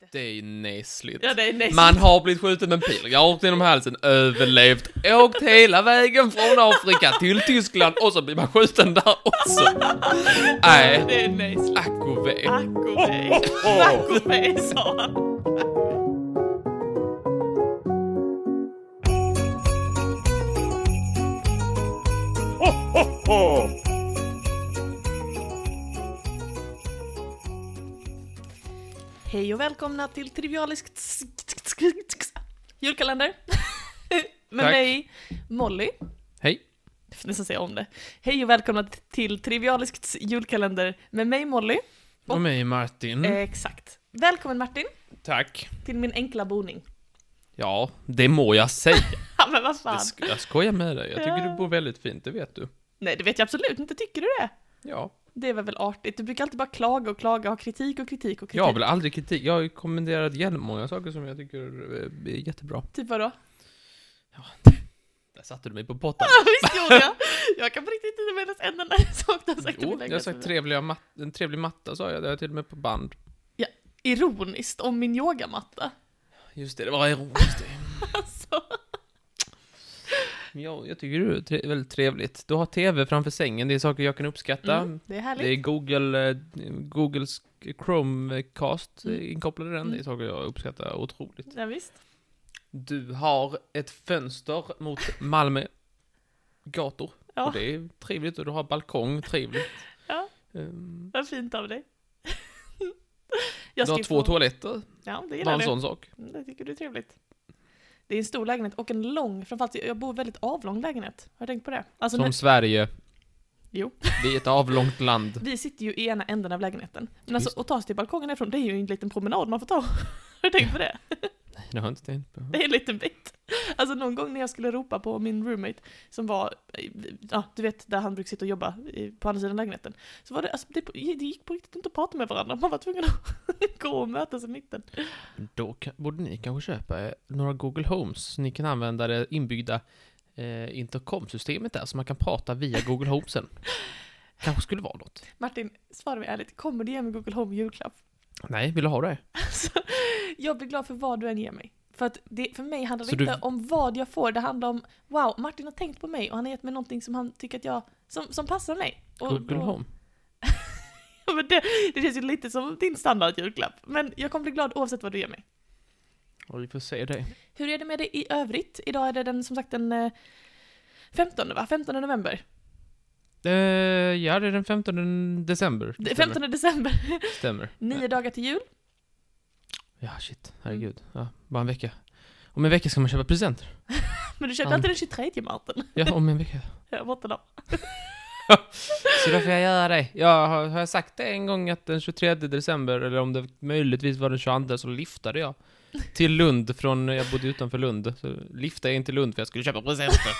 Just det. Det är ju nesligt. Ja, det är nästan. Man har blivit skjuten med en pil, rakt genom halsen, överlevt, åkt hela vägen från Afrika till Tyskland och så blir man skjuten där också. Nej, Det är nästan. ack och ve. Ack och ve. Ack och ve, sa han. Hej och välkomna till Trivialiskt julkalender. Med Tack. mig, Molly. Hej. Jag får nästan säga om det. Hej och välkomna till Trivialiskt julkalender med mig, Molly. Och mig Martin. Exakt. Välkommen Martin, Tack. till min enkla boning. Ja, det må jag säga. Ja, men vad fan. jag skojar med dig. Jag tycker Ja. du bor väldigt fint, det vet du. Nej, det vet jag absolut inte. Tycker du det? Ja. Det är väl artigt. Du brukar alltid bara klaga och klaga, ha kritik och kritik och kritik. Jag har väl aldrig kritik. Jag har ju kommenterat jättemånga saker som jag tycker eh, är jättebra. Typ vadå? Där satte du mig på potten. Ja, visst gjorde jag. Jag kan på riktigt inte minnas en enda sak du har sagt Jo, jag har sagt trevliga mat- en trevlig matta sa jag, det har jag till och med på band. Ironiskt om min yogamatta. Just det, det var ironiskt. Alltså. Ja, jag tycker du är tre- väldigt trevligt. Du har TV framför sängen, det är saker jag kan uppskatta. Mm, det är härligt. Det är Google, eh, Googles Chromecast Mm. eh, inkopplad i den, det är Mm. saker jag uppskattar otroligt. Ja, visst. Du har ett fönster mot Malmö gator. Ja. Och det är trevligt och du har balkong, trevligt. Ja. Ehm, Vad fint av dig. du Jag har två få- toaletter, Ja, det bara gillar en du. sån sak. Mm, Det tycker du är trevligt. Det är en stor lägenhet och en lång, framförallt jag bor i en väldigt avlång lägenhet. Har du tänkt på det? Alltså, Som när, Sverige. Jo. Vi är ett avlångt land. vi sitter ju i ena änden av lägenheten. Men alltså, att ta sig till balkongen ifrån, det är ju en liten promenad man får ta. Har du tänkt på det? Nej, det har jag inte tänkt på. Det är en liten bit. Alltså någon gång när jag skulle ropa på min roommate, som var, ja du vet där han brukar sitta och jobba på andra sidan lägenheten. Så var det, alltså det, det gick på riktigt inte att prata med varandra, man var tvungen att gå och mötas i mitten. Då kan, borde ni kanske köpa eh, några Google Homes. så Ni kan använda det inbyggda eh, intercomsystemet där, så man kan prata via Google Home sen. Kanske skulle vara något. Martin, svara mig ärligt, kommer du ge mig Google Home julklapp? Nej, vill du ha det? Alltså, jag blir glad för vad du än ger mig. För att det, för mig handlar det Så inte du- om vad jag får, det handlar om wow, Martin har tänkt på mig och han har gett mig någonting som han tycker att jag, som, som passar mig. Och, och- Home? Ja, men det, det känns ju lite som din standardjulklapp. Men jag kommer bli glad oavsett vad du ger mig. Ja, vi får se det. Hur är det med det i övrigt? Idag är det den, som sagt den eh, 15 va? 15 november. Eh, ja, det är den 15 december. Det är 15 december. Stämmer. Nio dagar till jul. Ja, shit. Herregud. Ja, bara en vecka. Om en vecka ska man köpa presenter. Men du köpte Ja. alltid den 23 Martin. Ja, om en vecka. Jag borta då. Så då får jag göra det. Jag har, har jag sagt det en gång att den 23 december, eller om det möjligtvis var den 22, så liftade jag till Lund från, jag bodde utanför Lund. Så liftade jag in till Lund för jag skulle köpa presenter.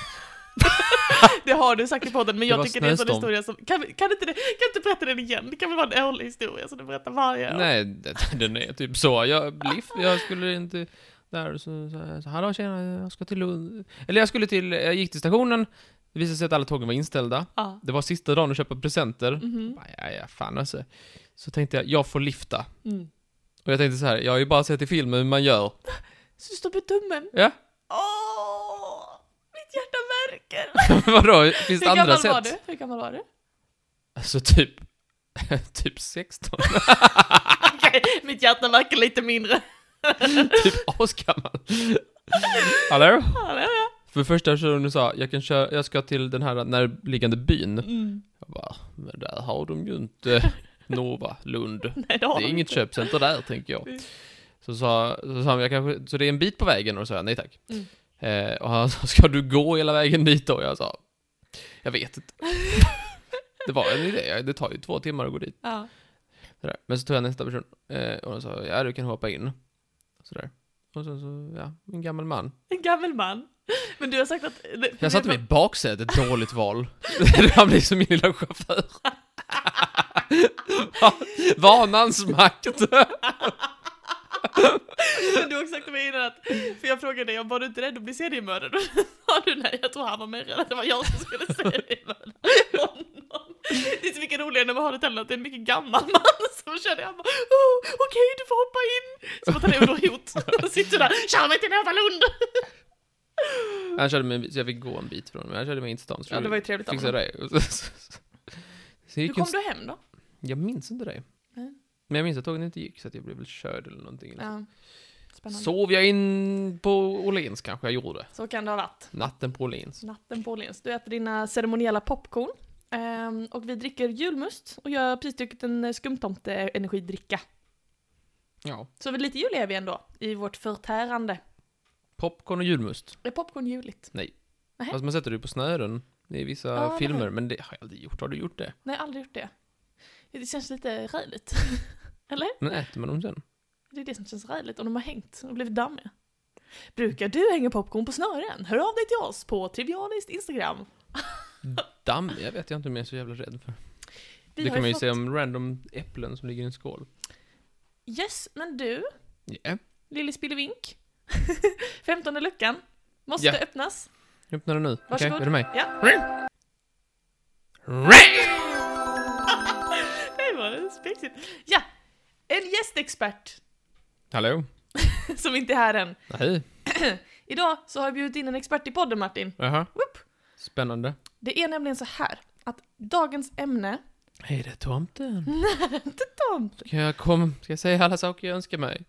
Det har du sagt i podden, men jag tycker det är en sån historia som... Kan, kan, inte det, kan inte berätta den igen? Det kan väl vara en årlig historia som du berättar varje år? Nej, det, den är typ så. Jag, lift, jag skulle inte... Där så, så, så hallå tjena, jag ska till Lund. Eller jag skulle till, jag gick till stationen, det visade sig att alla tågen var inställda. Ja. Det var sista dagen att köpa presenter. Mhm. Bara, Ja, ja, fan alltså. Så tänkte jag, jag får lifta. Mm. Och jag tänkte så här, jag har ju bara sett i filmen hur man gör. Så du står med tummen? Ja, Åh! Mitt hjärta värker! vadå? Finns det Hur andra gammal sätt? var du? Hur gammal var du? Alltså typ, typ 16. Okej, mitt hjärta verkar lite mindre. typ asgammal. Hallå? Ja, är jag. För första personen sa, jag kan köra, jag ska till den här närliggande byn. Mm. Jag bara, men där har de ju inte Nova, Lund. Nej, det har Det är de inget inte. köpcenter där, tänker jag. Mm. Så sa, så sa han, jag kanske, så det är en bit på vägen? Och då sa jag, nej tack. Mm. Eh, och han sa, ska du gå hela vägen dit då? Jag sa, jag vet inte. det var en idé, det tar ju två timmar att gå dit. Ja. Sådär. Men så tog jag nästa person, eh, och han sa, ja du kan hoppa in. Sådär. Och sen så, ja, en gammal man. En gammal man. Men du har sagt att... Jag satte mig i baksätet, dåligt val. Han blev som min lilla chaufför. Vanans makt. Men du har också sagt till mig innan att, för jag frågade dig om var du inte rädd att bli seriemördad? Då sa du nej, jag tror han var mer rädd att det var jag som skulle seriemörda honom. Det är så mycket roligare när man har det till att det är en mycket gammal man som känner han bara oh, okej du får hoppa in. Som att han är under hot. Och sitter där, kör mig till Nova Lund. Han körde mig, så jag fick gå en bit från mig. Han körde mig in till stan. Ja det var ju trevligt av honom. Hur kom du hem då? jag minns inte det. Nej. Men jag minns att tågen inte gick, så att jag blev väl körd eller någonting. Ja, spännande. Så. Sov jag in på Åhléns kanske jag gjorde. kan det ha varit. Natten på Åhléns. Natten på Åhléns. Du äter dina ceremoniella popcorn. Ehm, och vi dricker julmust och jag har precis druckit en skumtomte-energidricka. Ja. Så vi lite jul är vi ändå i vårt förtärande. Popcorn och julmust. Är popcorn juligt? Nej. Fast man sätter det på snören i vissa Ja, filmer, har- men det har jag aldrig gjort. Har du gjort det? Nej, aldrig gjort det. Det känns lite räligt. Eller? Men äter man dem sen? Det är det som känns räligt, om de har hängt och blivit dammiga. Brukar du hänga popcorn på snören? Hör av dig till oss på Trivialist Instagram. Damm? Jag vet jag inte om jag är så jävla rädd för. Vi det kan man ju fått... säga om random äpplen som ligger i en skål. Yes, men du, Ja. Lille Spillevink. Femtonde luckan. Måste Ja. öppnas. Öppna den nu. Okej, Varsågod. är du med? Ja. Det spexigt. Ja, en gästexpert Hallå? som inte är här än. Nej. Idag så har jag bjudit in en expert i podden Martin. Jaha. Spännande. Det är nämligen så här att dagens ämne, Hej, det är tomten. inte Tom, Ska jag komma? Ska jag säga alla saker jag önskar mig?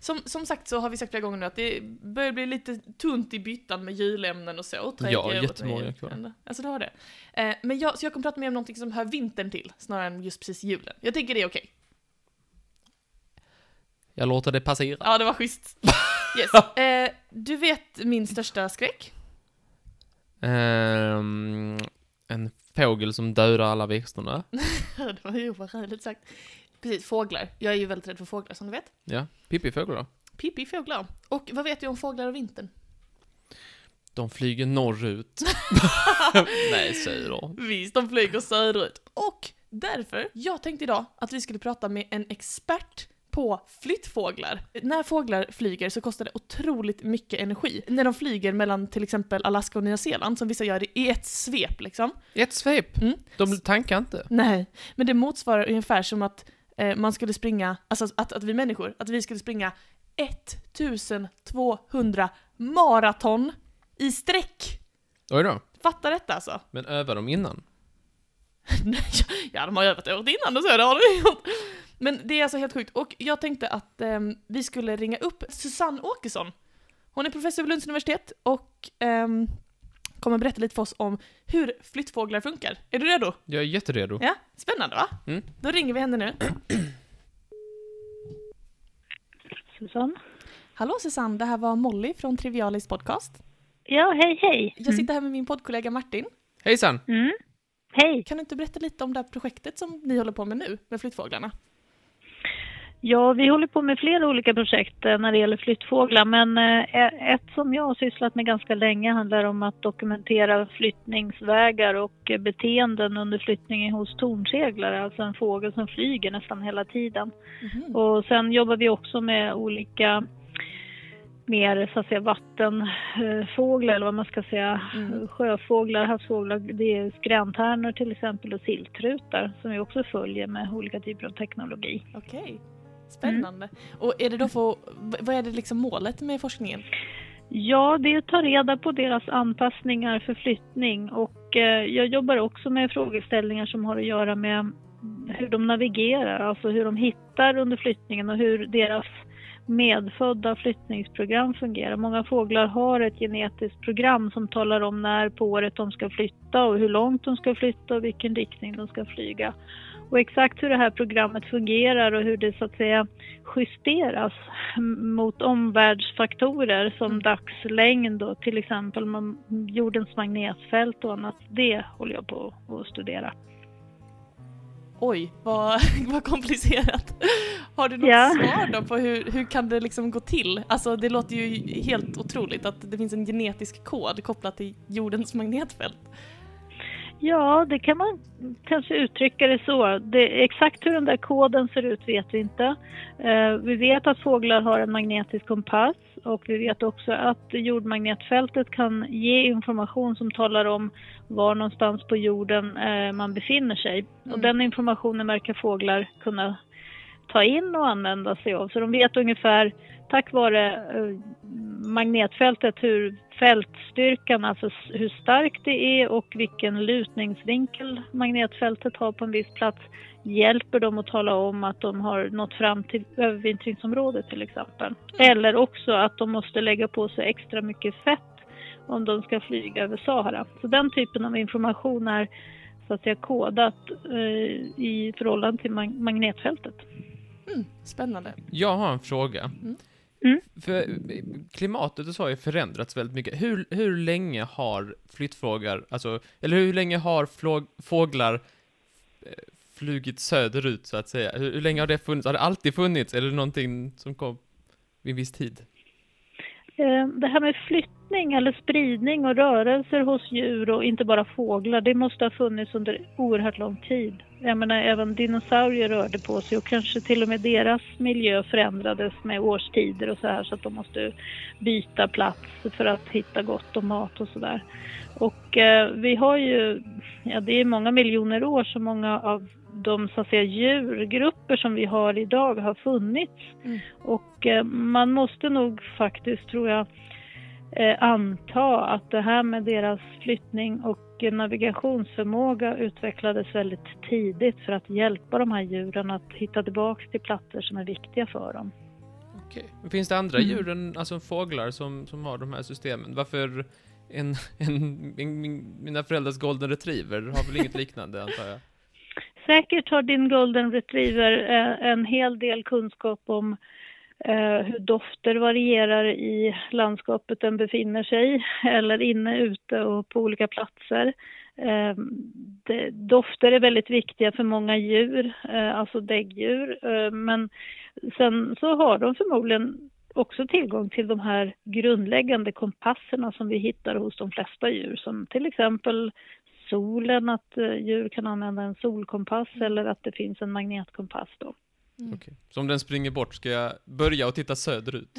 Som, som sagt så har vi sagt flera gånger nu att det börjar bli lite tunt i byttan med julämnen och så. Ja, jättemånga kvar. Alltså det har det. Eh, men jag, så jag kommer prata mer om någonting som hör vintern till, snarare än just precis julen. Jag tänker det är okej. Jag låter det passera. Ja, det var schysst. Yes. Eh, du vet min största skräck? Ehm, en fågel som dödar alla växterna. det var ju räligt sagt. Precis, fåglar. Jag är ju väldigt rädd för fåglar som du vet. Ja, Pippi-fåglar då. Pippi fåglar. Och vad vet du om fåglar och vintern? De flyger norrut. Nej, söder. Visst, de flyger söderut. Och därför, jag tänkte idag att vi skulle prata med en expert på flyttfåglar. När fåglar flyger så kostar det otroligt mycket energi. När de flyger mellan till exempel Alaska och Nya Zeeland, som vissa gör i ett svep liksom. Ett svep. Mm. De tankar inte. Nej, men det motsvarar ungefär som att eh, man skulle springa, alltså att, att vi människor, att vi skulle springa 1200 maraton i sträck. Oj då. Fatta detta alltså. Men övar de innan? Ja, de har övat året innan och så, det har de gjort. Men det är alltså helt sjukt. Och jag tänkte att ehm, vi skulle ringa upp Susanne Åkesson. Hon är professor vid Lunds universitet och ehm, kommer berätta lite för oss om hur flyttfåglar funkar. Är du redo? Jag är jätteredo. Ja, spännande va? Mm. Då ringer vi henne nu. Susanne? Hallå Susanne, det här var Molly från Trivialis podcast. Ja, hej hej. Jag sitter här med min poddkollega Martin. Hejsan! Mm. Hej. Kan du inte berätta lite om det här projektet som ni håller på med nu, med flyttfåglarna? Ja, vi håller på med flera olika projekt eh, när det gäller flyttfåglar, men eh, ett som jag har sysslat med ganska länge handlar om att dokumentera flyttningsvägar och eh, beteenden under flyttningen hos tornseglare, alltså en fågel som flyger nästan hela tiden. Mhm. Och sen jobbar vi också med olika mer så att säga vattenfåglar eller vad man ska säga. Mm. Sjöfåglar, havsfåglar, det är skräntärnor till exempel och siltrutar som vi också följer med olika typer av teknologi. Okej, spännande. Och är det då för, vad är det liksom målet med forskningen? Ja, det är att ta reda på deras anpassningar för flyttning och eh, jag jobbar också med frågeställningar som har att göra med hur de navigerar, alltså hur de hittar under flyttningen och hur deras medfödda flyttningsprogram fungerar. Många fåglar har ett genetiskt program som talar om när på året de ska flytta och hur långt de ska flytta och vilken riktning de ska flyga. Och exakt hur det här programmet fungerar och hur det så att säga justeras mot omvärldsfaktorer som Mm. dagslängd och till exempel jordens magnetfält och annat. Det håller jag på att studera. Oj, vad, vad komplicerat. Har du något Ja. svar då på hur, hur kan det liksom gå till? Alltså det låter ju helt otroligt att det finns en genetisk kod kopplat till jordens magnetfält. Ja, det kan man kanske uttrycka det så. Det, exakt hur den där koden ser ut vet vi inte. Eh, vi vet att fåglar har en magnetisk kompass och vi vet också att jordmagnetfältet kan ge information som talar om var någonstans på jorden eh, man befinner sig. Mm. Och den informationen verkar fåglar kunna ta in och använda sig av. Så de vet ungefär, tack vare eh, magnetfältet, hur fältstyrkan, alltså hur starkt det är och vilken lutningsvinkel magnetfältet har på en viss plats hjälper dem att tala om att de har nått fram till övervintringsområdet till exempel. Eller också att de måste lägga på sig extra mycket fett om de ska flyga över Sahara. Så den typen av information är så att säga kodat eh, i förhållande till mag- magnetfältet. Mm, spännande. Jag har en fråga. Mm. Mm. För klimatet och så har ju förändrats väldigt mycket. Hur, hur länge har flyttfåglar, alltså, eller hur länge har fåglar eh, flugit söderut så att säga? Hur, hur länge har det funnits? Har det alltid funnits? Eller är det någonting som kom vid en viss tid? Eh, Det här med flyttning eller spridning och rörelser hos djur och inte bara fåglar, det måste ha funnits under oerhört lång tid. Jag menar, även dinosaurier rörde på sig och kanske till och med deras miljö förändrades med årstider och så här så att de måste byta plats för att hitta gott om mat och sådär. Och eh, vi har ju, ja det är många miljoner år så många av de så att säga djurgrupper som vi har idag har funnits. Mm. Och eh, man måste nog faktiskt, tror jag, anta att det här med deras flyttning och eh, navigationsförmåga utvecklades väldigt tidigt för att hjälpa de här djuren att hitta tillbaks till platser som är viktiga för dem. Okej. Men Finns det andra Mm. djur än alltså fåglar som, som har de här systemen? Varför en, en, min- mina föräldrars golden retriever har väl inget liknande antar jag? Säkert har din golden retriever eh, en hel del kunskap om eh, hur dofter varierar i landskapet den befinner sig eller inne, ute och på olika platser. Eh, dofter är väldigt viktiga för många djur, eh, alltså däggdjur, eh, men sen så har de förmodligen också tillgång till de här grundläggande kompasserna som vi hittar hos de flesta djur, som till exempel solen, att eh, djur kan använda en solkompass eller att det finns en magnetkompass då. Mm. Okej. Så om den springer bort, ska jag börja och titta söderut?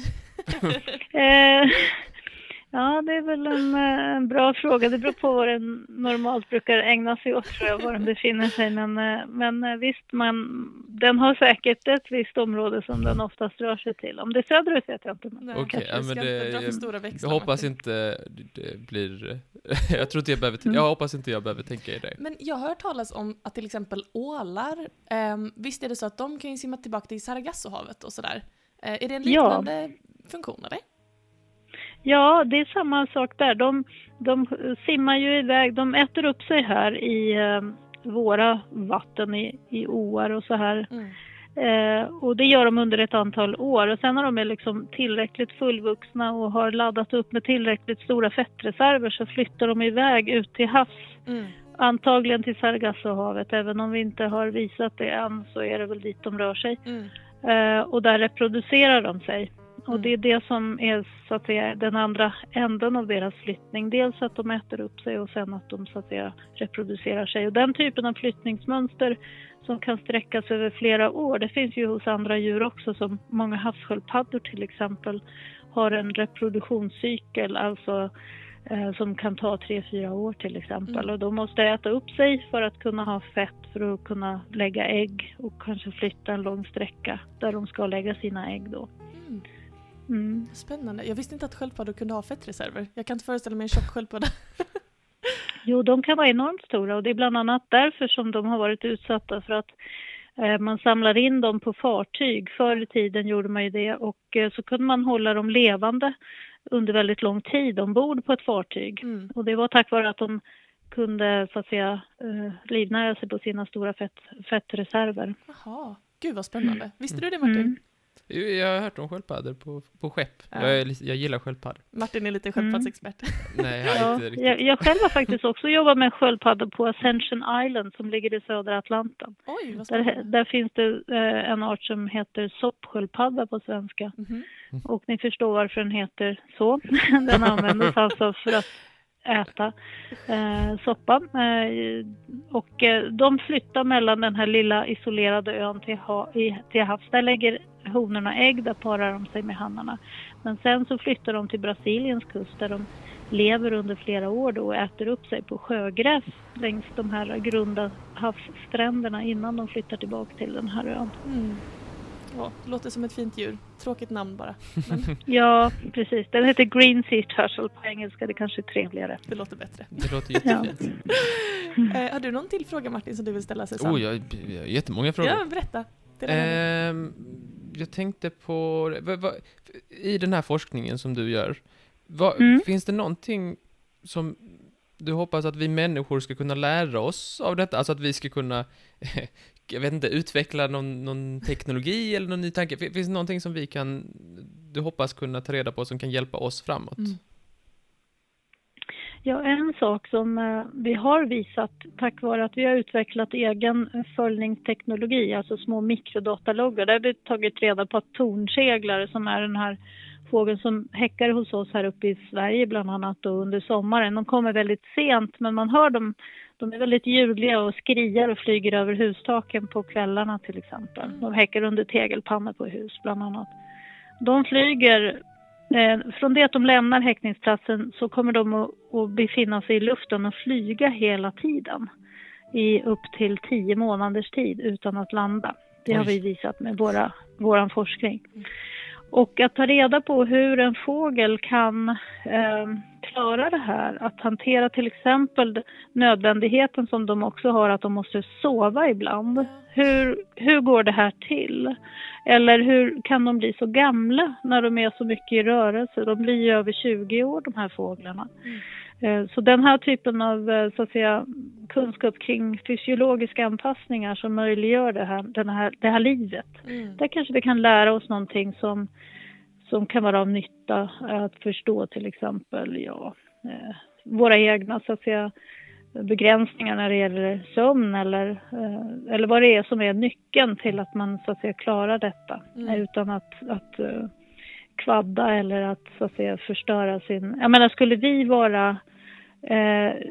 Eh, ja, det är väl en, eh, en bra fråga. Det beror på vad den normalt brukar ägna sig åt, tror jag, var den befinner sig. Men, eh, men eh, visst, man, den har säkert ett visst område som den oftast rör sig till. Om det är söderut vet jag inte. Men Nej, Okej, ja, men det- jag- stora Jag hoppas inte det blir... jag tror inte jag behöver... Mm. Jag hoppas inte jag behöver tänka i det. Men jag har hört talas om att till exempel ålar, ehm, visst är det så att de kan ju simma tillbaka till Sargassohavet och sådär? Eh, är det en Ja. liknande funktion eller? Ja, det är samma sak där. De, de simmar ju iväg, de äter upp sig här i eh, våra vatten, i, i åar och så här. Mm. Eh, och det gör de under ett antal år och sen när de är liksom tillräckligt fullvuxna och har laddat upp med tillräckligt stora fettreserver så flyttar de iväg ut till havs. Mm. Antagligen till Sargassohavet, även om vi inte har visat det än så är det väl dit de rör sig. Mm. Eh, och där reproducerar de sig. Och Mm. det är det som är så att säga den andra änden av deras flyttning. Dels att de äter upp sig och sen att de så att säga reproducerar sig. Och den typen av flyttningsmönster som kan sträckas över flera år, det finns ju hos andra djur också som många havssköldpaddor till exempel har en reproduktionscykel, alltså eh, som kan ta tre fyra år till exempel. Mm. Och de måste äta upp sig för att kunna ha fett, för att kunna lägga ägg och kanske flytta en lång sträcka där de ska lägga sina ägg då. Mm. Spännande. Jag visste inte att sköldpaddor kunde ha fettreserver. Jag kan inte föreställa mig en tjock sköldpadda. Jo, de kan vara enormt stora och det är bland annat därför som de har varit utsatta för att eh, man samlar in dem på fartyg. Förr i tiden gjorde man ju det och eh, så kunde man hålla dem levande under väldigt lång tid ombord på ett fartyg. Mm. Och det var tack vare att de kunde så att säga eh, livnära sig på sina stora fett, fettreserver. Jaha, gud vad spännande. Visste du det Martin? Mm. Jag har hört om sköldpaddor på, på skepp. Ja. Jag, är, jag gillar sköldpaddor. Martin är lite sköldpaddsexpert. Nej, jag Ja, inte riktigt. jag, jag själv har faktiskt också jobbat med sköldpaddor på Ascension Island som ligger i södra Atlanten. Oj, vad Där, där finns det eh, en art som heter soppsköldpadda på svenska. Mhm. Och ni förstår varför den heter så. Den användes alltså för att äta eh, soppa. Eh, och eh, de flyttar mellan den här lilla isolerade ön till, ha, i, till havs. Där lägger honorna ägg, där parar de sig med hannarna. Men sen så flyttar de till Brasiliens kust där de lever under flera år då och äter upp sig på sjögräs längs de här grunda havsstränderna innan de flyttar tillbaka till den här ön. Mm. Ja, låter som ett fint djur. Tråkigt namn bara. Men Ja, precis. Den heter Green Sea Turtle på engelska. Det kanske är trevligare. det låter bättre. Det låter jättefint. Eh, har du någon till fråga Martin som du vill ställa Susanne? Oh, jag, jag har jättemånga frågor. Ja, berätta. Ehm, jag tänkte på, vad, vad, i den här forskningen som du gör, vad, Mm. finns det någonting som du hoppas att vi människor ska kunna lära oss av detta? Alltså att vi ska kunna, jag vet inte, utveckla någon, någon teknologi eller någon ny tanke? Fin- Finns det någonting som vi kan, du hoppas kunna ta reda på som kan hjälpa oss framåt? Mm. Ja, en sak som eh, vi har visat tack vare att vi har utvecklat egen följningsteknologi, alltså små mikrodataloggar, där har vi tagit reda på att tornseglare som är den här fågeln som häckar hos oss här uppe i Sverige bland annat då under sommaren, de kommer väldigt sent men man hör dem, de är väldigt ljudliga och skriar och flyger över hustaken på kvällarna till exempel. De häckar under tegelpannor på hus bland annat. De flyger Eh, från det att de lämnar häckningsplatsen så kommer de att, att befinna sig i luften och flyga hela tiden i upp till tio månaders tid utan att landa. Det har vi visat med våra, våran forskning. Och att ta reda på hur en fågel kan eh, klara det här, att hantera till exempel nödvändigheten som de också har att de måste sova ibland. Hur, hur går det här till? Eller hur kan de bli så gamla när de är så mycket i rörelse? De blir ju över 20 år de här fåglarna. Mm. Så den här typen av eh, så att säga, kunskap kring fysiologiska anpassningar som möjliggör det här, den här, det här livet. Mm. Där kanske vi kan lära oss någonting som, som kan vara av nytta att förstå till exempel ja, eh, våra egna så att säga, begränsningar när det gäller sömn eller, eh, eller vad det är som är nyckeln till att man så att säga klarar detta Mm. eh, utan att, att eh, kvadda eller att så att säga förstöra sin... Jag menar skulle vi vara eh,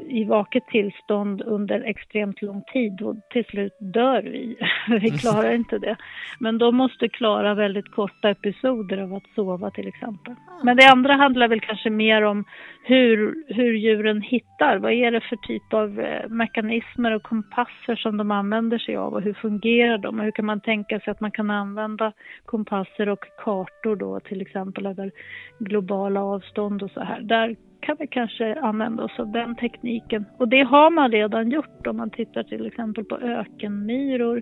i vaket tillstånd under extremt lång tid då till slut dör vi. vi klarar inte det. Men de måste klara väldigt korta episoder av att sova till exempel. Men det andra handlar väl kanske mer om hur, hur djuren hittar. Vad är det för typ av eh, mekanismer och kompasser som de använder sig av och hur fungerar de? Och hur kan man tänka sig att man kan använda kompasser och kartor då till exempel över globala avstånd och så här. Där kan vi kanske använda oss av den tekniken. Och det har man redan gjort om man tittar till exempel på ökenmyror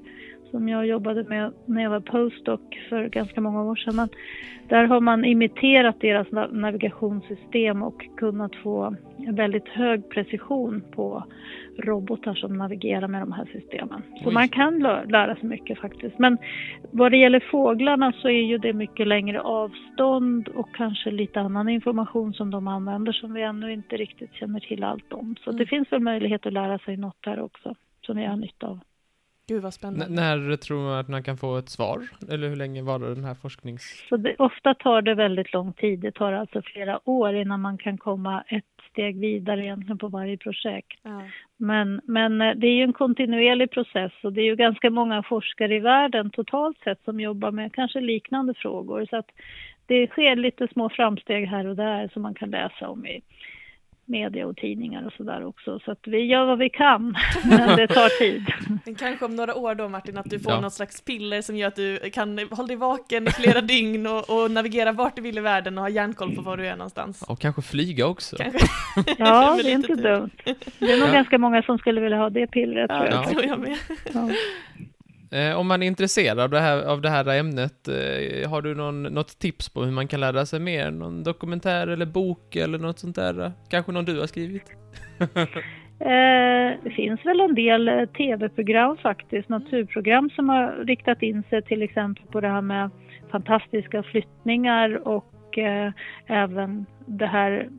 som jag jobbade med när jag var postdoc för ganska många år sedan. Men där har man imiterat deras na- navigationssystem och kunnat få en väldigt hög precision på robotar som navigerar med de här systemen. Så Oj. man kan lära sig mycket faktiskt. Men vad det gäller fåglarna så är ju det mycket längre avstånd och kanske lite annan information som de använder som vi ännu inte riktigt känner till allt om. Så Mm. det finns väl möjlighet att lära sig något där också som vi har nytta av. Gud vad N- spännande. när tror man att man kan få ett svar? Eller hur länge varar den här forsknings... Så det, ofta tar det väldigt lång tid. Det tar alltså flera år innan man kan komma ett steg vidare egentligen på varje projekt. Ja. Men, men eh, det är ju en kontinuerlig process och det är ju ganska många forskare i världen totalt sett som jobbar med kanske liknande frågor. Så att det sker lite små framsteg här och där som man kan läsa om i media och tidningar och sådär också. Så att vi gör vad vi kan, men det tar tid. Men kanske om några år då Martin, att du får Ja. något slags piller som gör att du kan hålla dig vaken i flera dygn och, och navigera vart du vill i världen och ha järnkoll på var du är någonstans. Och kanske flyga också? Kanske. Ja, det är inte dumt. Det är nog Ja. ganska många som skulle vilja ha det pillret tror Ja, jag. tror jag med. Ja. Eh, om man är intresserad av det här, av det här ämnet, eh, har du någon, något tips på hur man kan lära sig mer? Någon dokumentär eller bok eller något sånt där? Kanske någon du har skrivit? Eh, det finns väl en del eh, tv-program faktiskt, naturprogram som har riktat in sig till exempel på det här med fantastiska flyttningar och även det här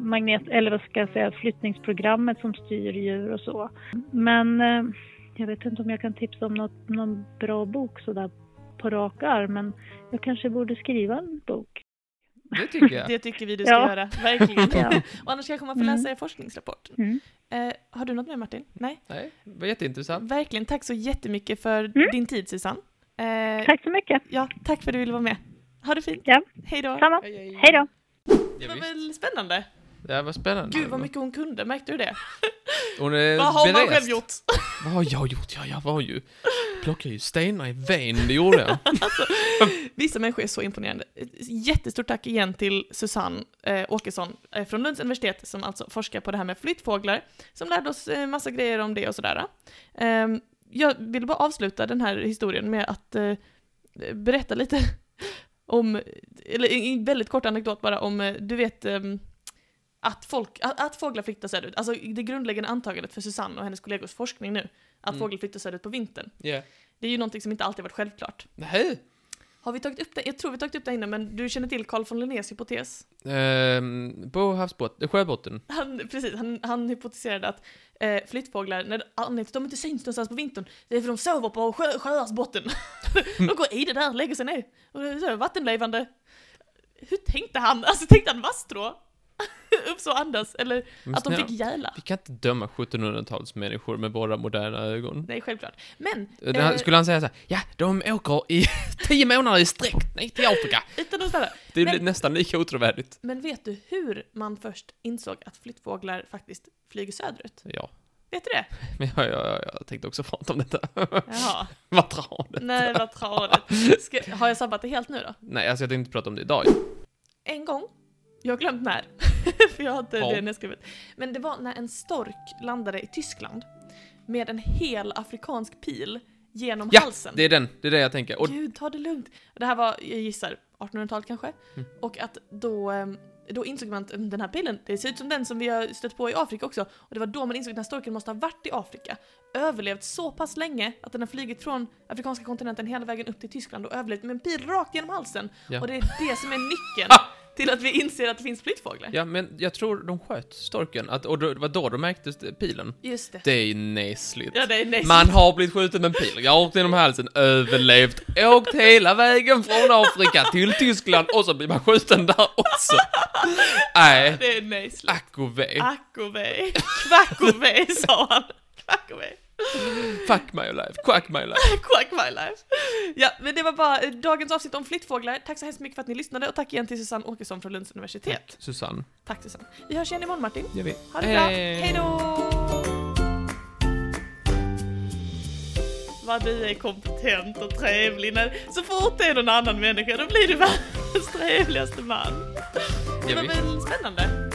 magnet, eller vad ska jag säga, flyttningsprogrammet som styr djur och så. Men jag vet inte om jag kan tipsa om något, någon bra bok sådär på rak arm, men jag kanske borde skriva en bok. Det tycker jag. Det tycker vi du ska Ja. göra, verkligen. Ja. Och annars kanske man får Mm. läsa er forskningsrapport. Mm. Eh, har du något mer Martin? Nej? Nej, det var jätteintressant. Verkligen, tack så jättemycket för Mm. din tid Susanne. Eh, Tack så mycket. Ja, tack för att du ville vara med. Ha det fint. Ja. Hej då. Samma. Hej, hej. Hej då. Det Ja, var väl spännande? Det var spännande. Gud vad mycket hon kunde, märkte du det? Hon är Vad har man berest. själv gjort? Vad har jag gjort? Ja, jag var ju... Plockade ju stenar i ven, det gjorde jag. Vissa människor är så imponerande. Jättestort tack igen till Susanne eh, Åkesson eh, från Lunds universitet som alltså forskar på det här med flyttfåglar, som lärde oss eh, massa grejer om det och sådär. Eh, jag vill bara avsluta den här historien med att eh, berätta lite om, eller en väldigt kort anekdot bara om, eh, du vet, ehm, att, folk, att, att fåglar flyttar söderut. Alltså det grundläggande antagandet för Susanne och hennes kollegors forskning nu, att Mm. fåglar flyttar söderut på vintern. Ja. Det är ju någonting som inte alltid varit självklart. Nej. Har vi tagit upp det? Jag tror vi tagit upp det innan, men du känner till Carl von Linnés hypotes? Ehm, på havsbot, sjöbotten. Han, precis, han, han hypotiserade att eh, flyttfåglar, när anledningen till att de inte syns någonstans på vintern, det är för att de sover på sjö, sjöars botten. de går i det där, lägger sig ner. Och det är så vattenlevande. Hur tänkte han? Alltså tänkte han vasstrå? Upp så andas? Eller Men att de snälla, fick gäla? Vi kan inte döma 1700-talets människor med våra moderna ögon. Nej, självklart. Men, Det- eh, Skulle han säga så här, ja, de åker i tio månader i sträck ner till Afrika. utan att ställa. Det Men- blir nästan lika otrovärdigt. Men vet du hur man först insåg att flyttfåglar faktiskt flyger söderut? Ja, Vet du det? men jag, jag, jag, tänkte också prata om detta. Jaha. Vad tradigt. Nej, vad tradigt. Har jag sabbat det helt nu då? Nej, alltså jag tänkte inte prata om det idag. En gång, jag har glömt när, för jag inte Ja. det nedskrivet. Men det var när en stork landade i Tyskland med en hel afrikansk pil genom Ja, halsen. det är den, det är det jag tänker. Och Gud, ta det lugnt. Det här var, jag gissar, 1800-talet kanske. Mm. Och att då, ehm, då insåg man att mm, den här pilen, det ser ut som den som vi har stött på i Afrika också. Och det var då man insåg att den här storken måste ha varit i Afrika. Överlevt så pass länge att den har flugit från afrikanska kontinenten hela vägen upp till Tyskland och överlevt med en pil rakt genom halsen. Ja. Och det är det som är nyckeln! till att vi inser att det finns flyttfåglar. Ja, men jag tror de sköt storken, att, och det var då de märkte pilen. Just det. Det är ju nesligt. Ja, det är nästan. Man har blivit skjuten med en pil, rakt genom halsen, överlevt, åkt hela vägen från Afrika till Tyskland och så blir man skjuten där också. Nej, Det är näsligt. ack och ve. Ack och ve. Kvack och ve, sa han. Kvack och ve. Fuck my life, quack my life. Quack my life. Ja, men det var bara eh, dagens avsnitt om flyttfåglar. Tack så hemskt mycket för att ni lyssnade och tack igen till Susanne Åkesson från Lunds universitet. Susanne, Tack Susanne. Vi hörs igen imorgon Martin. gör vi. Ha det bra. Hej då! Vad du är kompetent och trevlig. När, så fort det är någon annan människa, då blir du världens trevligaste man. Det var väl spännande?